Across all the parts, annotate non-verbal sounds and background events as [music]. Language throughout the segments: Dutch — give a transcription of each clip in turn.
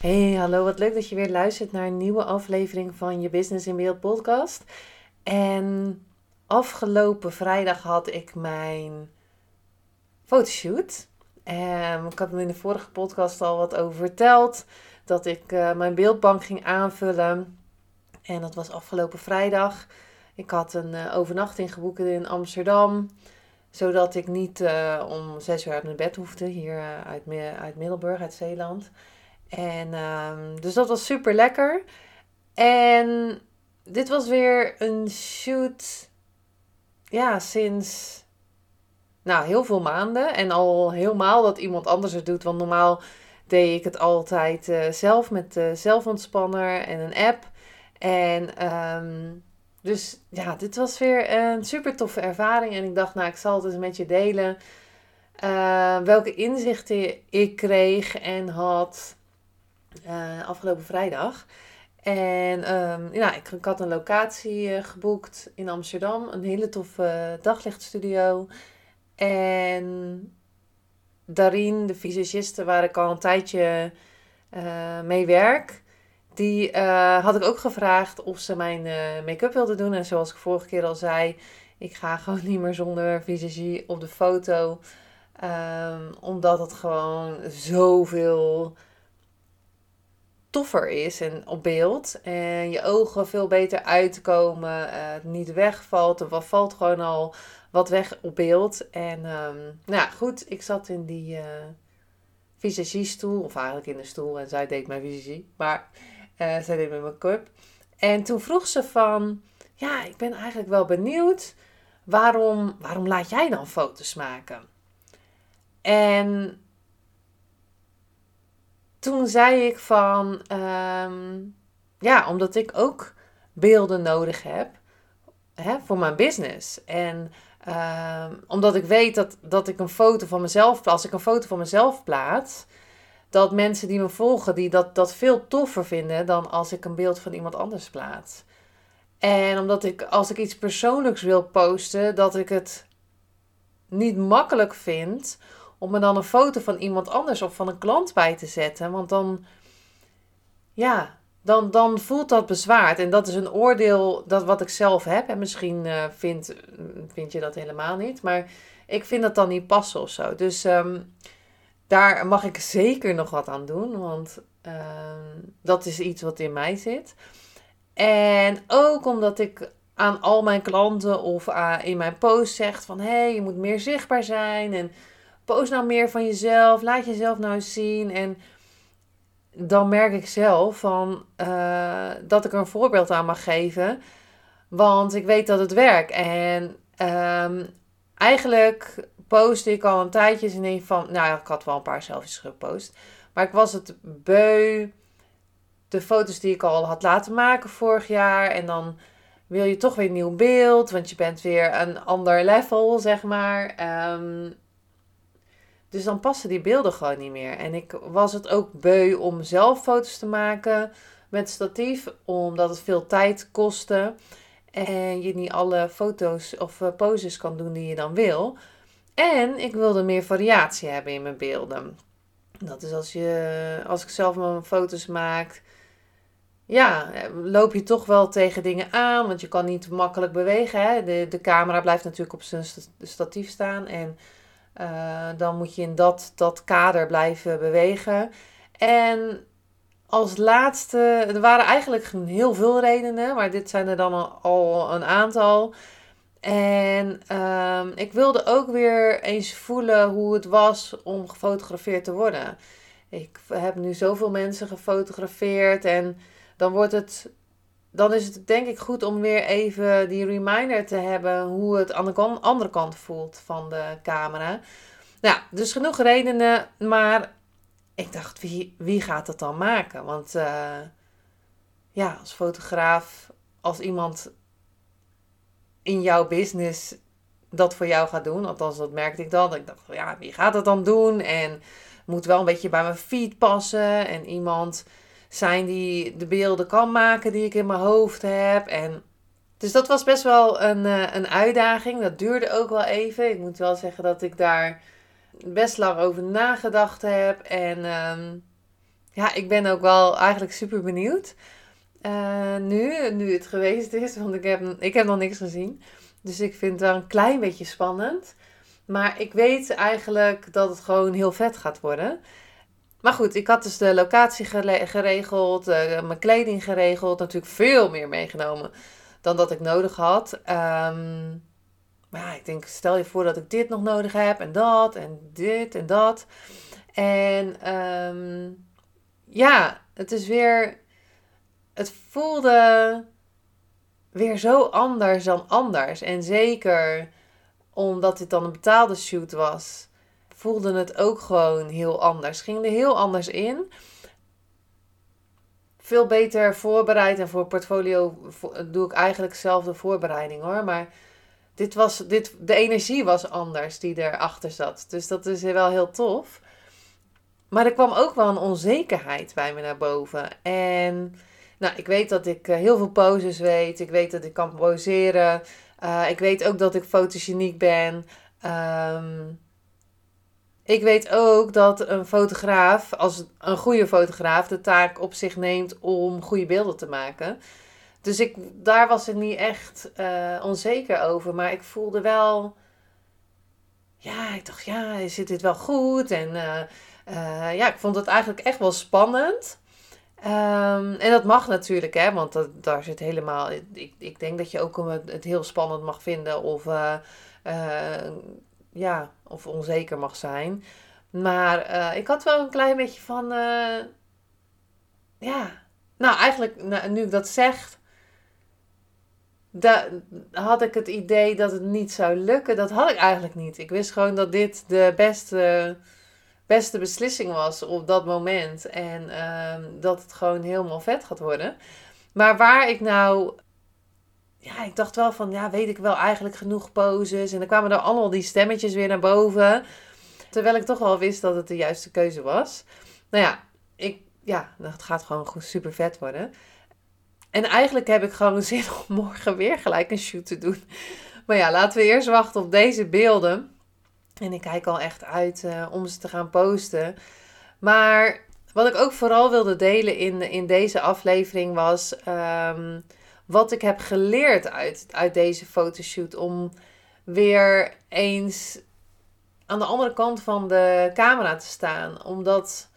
Hey, hallo, wat leuk dat je weer luistert naar een nieuwe aflevering van je Business in Beeld podcast. En afgelopen vrijdag had ik mijn fotoshoot. Um, ik had me in de vorige podcast al wat over verteld. Dat ik uh, mijn beeldbank ging aanvullen. En dat was afgelopen vrijdag. Ik had een uh, overnachting geboekt in Amsterdam. Zodat ik niet uh, om zes uur uit mijn bed hoefde. Hier uit, uit Middelburg, uit Zeeland. En um, dus dat was super lekker. En dit was weer een shoot. Ja, sinds. Nou, heel veel maanden. En al helemaal dat iemand anders het doet. Want normaal deed ik het altijd uh, zelf met zelfontspanner en een app. En um, dus ja, dit was weer een super toffe ervaring. En ik dacht, nou, ik zal het eens met je delen. Uh, welke inzichten ik kreeg en had uh, afgelopen vrijdag. En um, ja, ik, had een locatie uh, geboekt in Amsterdam. Een hele toffe daglichtstudio. En Darien, de visagiste waar ik al een tijdje uh, mee werk... Die had ik ook gevraagd of ze mijn make-up wilde doen. En zoals ik vorige keer al zei... Ik ga [laughs] gewoon niet meer zonder visagie op de foto. Um, omdat het gewoon zoveel toffer is en op beeld. En je ogen veel beter uitkomen, uh, niet wegvalt. Er valt gewoon al wat weg op beeld. En um, nou ja, goed, ik zat in die uh, visagiestoel, of eigenlijk in de stoel. En zij deed mijn visagie, maar uh, zij deed mijn make-up. En toen vroeg ze van, ja, ik ben eigenlijk wel benieuwd. Waarom, waarom laat jij dan foto's maken? En toen zei ik van, um, ja, omdat ik ook beelden nodig heb hè, voor mijn business. En um, omdat ik weet dat, dat ik een foto van mezelf, als ik een foto van mezelf plaats, dat mensen die me volgen, die dat, dat veel toffer vinden dan als ik een beeld van iemand anders plaats. En omdat ik, als ik iets persoonlijks wil posten, dat ik het niet makkelijk vind om er dan een foto van iemand anders of van een klant bij te zetten. Want dan, ja, dan, dan voelt dat bezwaard. En dat is een oordeel dat wat ik zelf heb. En misschien uh, vind, vind je dat helemaal niet. Maar ik vind dat dan niet passen of zo. Dus um, daar mag ik zeker nog wat aan doen. Want um, dat is iets wat in mij zit. En ook omdat ik aan al mijn klanten of uh, in mijn post zeg van... hé, hey, je moet meer zichtbaar zijn en post nou meer van jezelf. Laat jezelf nou eens zien. En dan merk ik zelf van, uh, dat ik er een voorbeeld aan mag geven. Want ik weet dat het werkt. En um, eigenlijk post ik al een tijdje in een van... Nou, ik had wel een paar selfies gepost. Maar ik was het beu. De foto's die ik al had laten maken vorig jaar. En dan wil je toch weer een nieuw beeld. Want je bent weer een ander level, zeg maar. Um, dus dan passen die beelden gewoon niet meer. En ik was het ook beu om zelf foto's te maken met statief, omdat het veel tijd kostte. En je niet alle foto's of eh, poses kan doen die je dan wil. En ik wilde meer variatie hebben in mijn beelden. Dat is als, je, als ik zelf mijn foto's maak. Ja, loop je toch wel tegen dingen aan. Want je kan niet makkelijk bewegen. Hè? De, de camera blijft natuurlijk op zijn statief staan. En uh, dan moet je in dat, dat kader blijven bewegen. En als laatste, er waren eigenlijk heel veel redenen, maar dit zijn er dan al een aantal. En uh, ik wilde ook weer eens voelen hoe het was om gefotografeerd te worden. Ik heb nu zoveel mensen gefotografeerd en dan wordt het dan is het denk ik goed om weer even die reminder te hebben hoe het aan de andere kant voelt van de camera. Nou, dus genoeg redenen, maar ik dacht, wie, wie gaat dat dan maken? Want uh, ja, als fotograaf, als iemand in jouw business dat voor jou gaat doen, althans dat merkte ik dan. Ik dacht, ja, wie gaat dat dan doen? En moet wel een beetje bij mijn feed passen en iemand zijn die de beelden kan maken die ik in mijn hoofd heb. En dus dat was best wel een, uh, een uitdaging. Dat duurde ook wel even. Ik moet wel zeggen dat ik daar best lang over nagedacht heb. En ehm, ja, ik ben ook wel eigenlijk super benieuwd. Uh, nu, nu het geweest is, want ik heb, ik heb nog niks gezien. Dus ik vind het wel een klein beetje spannend. Maar ik weet eigenlijk dat het gewoon heel vet gaat worden. Maar goed, ik had dus de locatie geregeld, uh, mijn kleding geregeld. Natuurlijk veel meer meegenomen dan dat ik nodig had. Um, maar ik denk, stel je voor dat ik dit nog nodig heb en dat en dit en dat. En um, ja, het is weer. Het voelde weer zo anders dan anders. En zeker omdat dit dan een betaalde shoot was, voelde het ook gewoon heel anders. Ging er heel anders in. Veel beter voorbereid en voor portfolio doe ik eigenlijk zelf de voorbereiding hoor. Maar dit was, dit, de energie was anders die erachter zat. Dus dat is wel heel tof. Maar er kwam ook wel een onzekerheid bij me naar boven. En nou, ik weet dat ik eh, heel veel poses weet. Ik weet dat ik kan poseren. Uh, ik weet ook dat ik fotogeniek ben. Um, ik weet ook dat een fotograaf, als een goede fotograaf, de taak op zich neemt om goede beelden te maken. Dus ik, daar was ik niet echt uh, onzeker over. Maar ik voelde wel. Ja, ik dacht, ja, zit dit wel goed? En uh, uh, ja, ik vond het eigenlijk echt wel spannend. Um, en dat mag natuurlijk, hè, want dat, daar zit helemaal. Ik, ik denk dat je ook het heel spannend mag vinden of, ja, of onzeker mag zijn. Maar ik had wel een klein beetje van. ja, nou eigenlijk, nou, nu ik dat zeg, had ik het idee dat het niet zou lukken. Dat had ik eigenlijk niet. Ik wist gewoon dat dit de beste, beste beslissing was op dat moment. En ehm, dat het gewoon helemaal vet gaat worden. Maar waar ik nou. Ja, ik dacht wel van, ja, weet ik wel eigenlijk genoeg poses. En dan kwamen er allemaal die stemmetjes weer naar boven. Terwijl ik toch wel wist dat het de juiste keuze was. Nou ja, ik, ja, het gaat gewoon super vet worden. En eigenlijk heb ik gewoon [laughs] zin om morgen weer gelijk een shoot te doen. Maar ja, laten we eerst wachten op deze beelden. En ik kijk al echt uit uh, om ze te gaan posten. Maar wat ik ook vooral wilde delen in, in deze aflevering was um, wat ik heb geleerd uit, uit deze fotoshoot. Om weer eens aan de andere kant van de camera te staan. Omdat,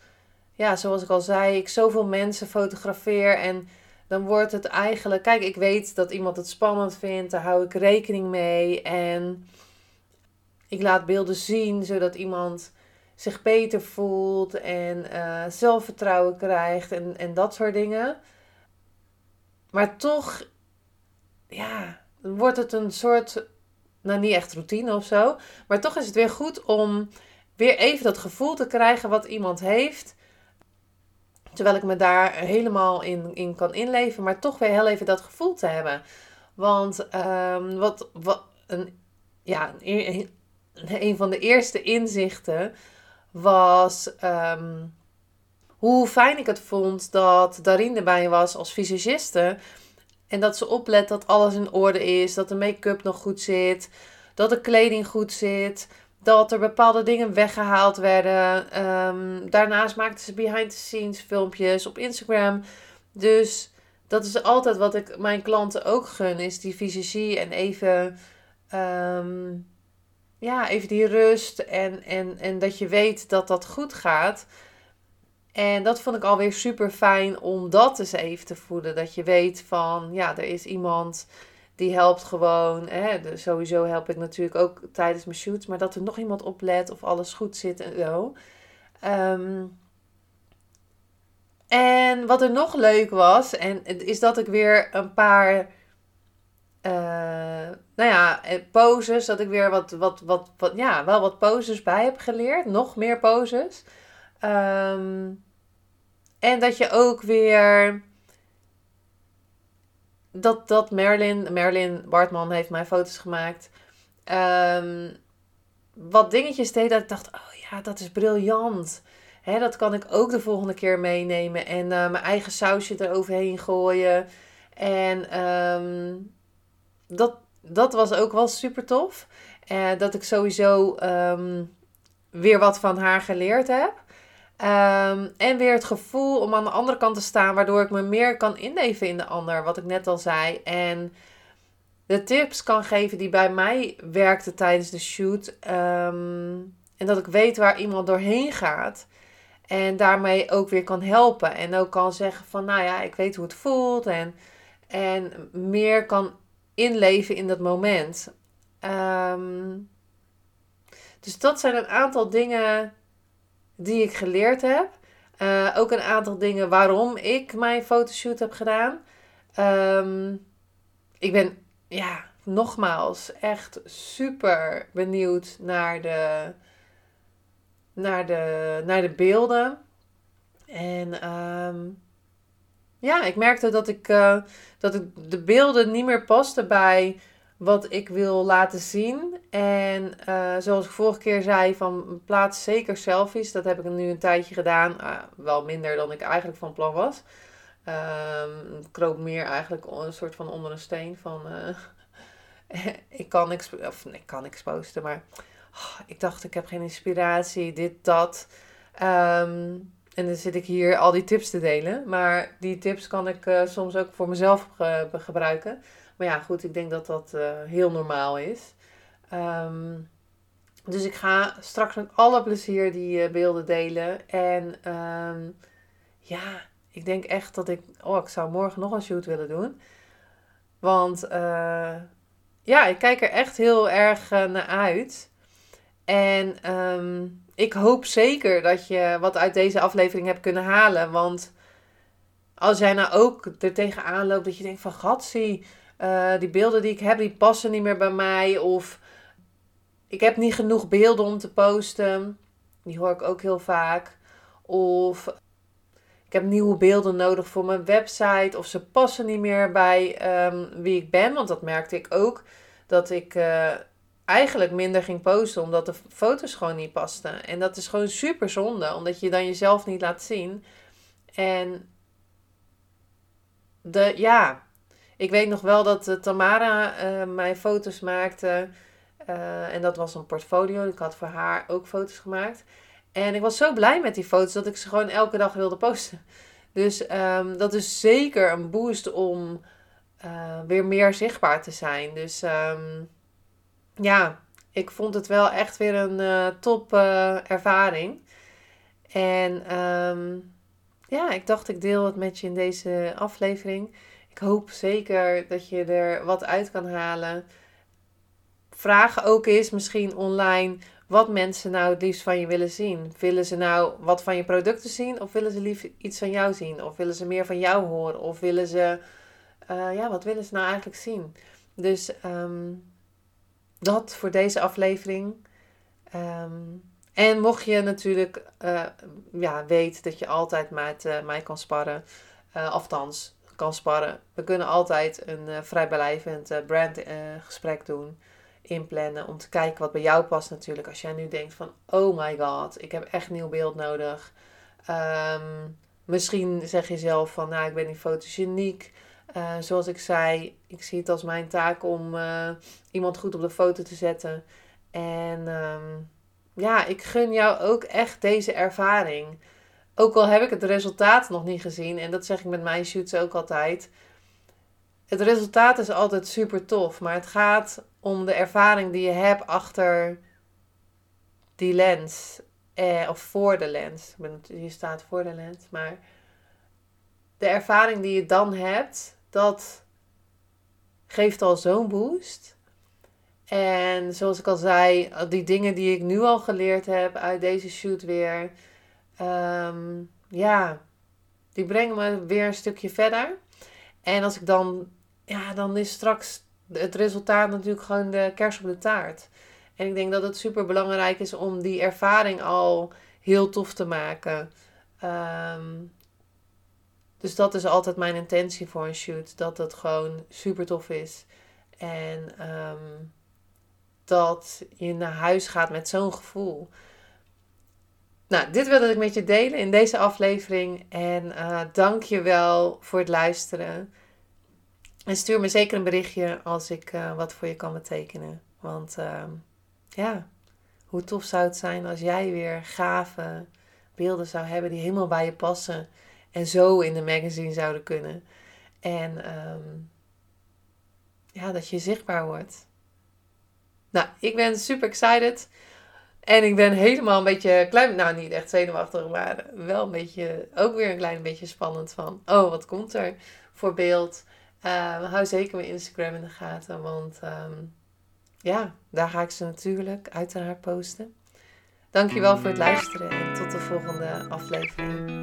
ja, zoals ik al zei, ik zoveel mensen fotografeer en dan wordt het eigenlijk. Kijk, ik weet dat iemand het spannend vindt, daar hou ik rekening mee. En ik laat beelden zien zodat iemand zich beter voelt en uh, zelfvertrouwen krijgt en, en dat soort dingen. Maar toch, ja, wordt het een soort, nou niet echt routine of zo, maar toch is het weer goed om weer even dat gevoel te krijgen wat iemand heeft Terwijl ik me daar helemaal in, in kan inleven, maar toch weer heel even dat gevoel te hebben. Want um, wat, wat een, ja, een van de eerste inzichten was um, hoe fijn ik het vond dat Darine erbij was als visagiste. En dat ze oplet dat alles in orde is, dat de make-up nog goed zit, dat de kleding goed zit dat er bepaalde dingen weggehaald werden. Um, daarnaast maakten ze behind the scenes filmpjes op Instagram. Dus dat is altijd wat ik mijn klanten ook gun, is die visagie en even, um, ja, even die rust en, en, en dat je weet dat dat goed gaat. En dat vond ik alweer super fijn om dat eens even te voelen. Dat je weet van, ja, er is iemand die helpt gewoon. Hè, sowieso help ik natuurlijk ook tijdens mijn shoots. Maar dat er nog iemand oplet of alles goed zit en zo. Ehm, en wat er nog leuk was, en is dat ik weer een paar nou ja, poses, dat ik weer wat, wat, wat, wat, ja, wel wat poses bij heb geleerd. Nog meer poses. Ehm, en dat je ook weer. Dat, dat Merlin, Merlin Bartman heeft mijn foto's gemaakt. Um, wat dingetjes deed dat ik dacht: oh ja, dat is briljant. Hè, dat kan ik ook de volgende keer meenemen. En uh, mijn eigen sausje eroverheen gooien. En um, dat, dat was ook wel super tof. Uh, dat ik sowieso weer wat van haar geleerd heb. Um, en weer het gevoel om aan de andere kant te staan, waardoor ik me meer kan inleven in de ander, wat ik net al zei. En de tips kan geven die bij mij werkten tijdens de shoot. Um, en dat ik weet waar iemand doorheen gaat. En daarmee ook weer kan helpen. En ook kan zeggen van, nou ja, ik weet hoe het voelt. En, en meer kan inleven in dat moment. Um, dus dat zijn een aantal dingen die ik geleerd heb. Uh, ook een aantal dingen waarom ik mijn fotoshoot heb gedaan. Um, ik ben, ja, nogmaals, echt super benieuwd naar de, naar de, naar de beelden. En um, ja, ik merkte dat ik, uh, dat ik de beelden niet meer pasten bij wat ik wil laten zien. En uh, zoals ik vorige keer zei, van plaats zeker selfies. Dat heb ik nu een tijdje gedaan. Uh, wel minder dan ik eigenlijk van plan was. Um, ik kroop meer eigenlijk een soort van onder een steen van... Uh, [laughs] ik kan niks... Of ik kan niks posten, maar... Oh, ik dacht, ik heb geen inspiratie, dit, dat. Um, en dan zit ik hier al die tips te delen. Maar die tips kan ik soms ook voor mezelf ge gebruiken. Maar ja, goed, ik denk dat dat uh, heel normaal is. Um, dus ik ga straks met alle plezier die uh, beelden delen. En um, ja, ik denk echt dat ik... Oh, ik zou morgen nog een shoot willen doen. Want uh, ja, ik kijk er echt heel erg naar uit. En um, ik hoop zeker dat je wat uit deze aflevering hebt kunnen halen. Want als jij nou ook er tegenaan loopt dat je denkt van... Gatsie, uh, die beelden die ik heb, die passen niet meer bij mij. Of ik heb niet genoeg beelden om te posten. Die hoor ik ook heel vaak. Of ik heb nieuwe beelden nodig voor mijn website. Of ze passen niet meer bij um, wie ik ben. Want dat merkte ik ook. Dat ik uh, eigenlijk minder ging posten. Omdat de foto's gewoon niet pasten. En dat is gewoon super zonde. Omdat je dan jezelf niet laat zien. En de, ja, ik weet nog wel dat uh, Tamara uh, mij foto's maakte. Uh, en dat was een portfolio. Ik had voor haar ook foto's gemaakt. En ik was zo blij met die foto's dat ik ze gewoon elke dag wilde posten. Dus um, dat is zeker een boost om weer meer zichtbaar te zijn. Dus um, ja, ik vond het wel echt weer een top ervaring. En um, ja, ik dacht ik deel het met je in deze aflevering. Ik hoop zeker dat je er wat uit kan halen. Vraag ook eens misschien online wat mensen nou het liefst van je willen zien. Willen ze nou wat van je producten zien of willen ze liever iets van jou zien? Of willen ze meer van jou horen? Of willen ze, uh, ja, wat willen ze nou eigenlijk zien? Dus um, dat voor deze aflevering. Um, en mocht je natuurlijk uh, ja, weet dat je altijd met uh, mij kan sparren. Althans, sparren. We kunnen altijd een uh, vrijblijvend uh, brandgesprek doen, inplannen. Om te kijken wat bij jou past natuurlijk. Als jij nu denkt van, oh my god, ik heb echt nieuw beeld nodig. Um, misschien zeg je zelf van, nou ik ben niet fotogeniek. Zoals ik zei, ik zie het als mijn taak om iemand goed op de foto te zetten. En um, ja, ik gun jou ook echt deze ervaring. Ook al heb ik het resultaat nog niet gezien, en dat zeg ik met mijn shoots ook altijd. Het resultaat is altijd super tof, maar het gaat om de ervaring die je hebt achter die lens. Eh, of voor de lens. Je staat voor de lens, maar de ervaring die je dan hebt, dat geeft al zo'n boost. En zoals ik al zei, die dingen die ik nu al geleerd heb uit deze shoot weer um, ja, die brengen me weer een stukje verder. En als ik dan, ja, dan is straks het resultaat natuurlijk gewoon de kers op de taart. En ik denk dat het super belangrijk is om die ervaring al heel tof te maken. Ehm, dus dat is altijd mijn intentie voor een shoot. Dat het gewoon super tof is. En ehm, dat je naar huis gaat met zo'n gevoel. Nou, dit wilde ik met je delen in deze aflevering. En uh, dank je wel voor het luisteren. En stuur me zeker een berichtje als ik uh, wat voor je kan betekenen. Want uh, ja, hoe tof zou het zijn als jij weer gave beelden zou hebben die helemaal bij je passen. En zo in de magazine zouden kunnen. En um, ja, dat je zichtbaar wordt. Nou, ik ben super excited. En ik ben helemaal een beetje klein, nou niet echt zenuwachtig, maar wel een beetje, ook weer een klein beetje spannend van, oh, wat komt er voor beeld? Uh, hou zeker mijn Instagram in de gaten, want um, ja, daar ga ik ze natuurlijk uiteraard posten. Dankjewel voor het luisteren en tot de volgende aflevering.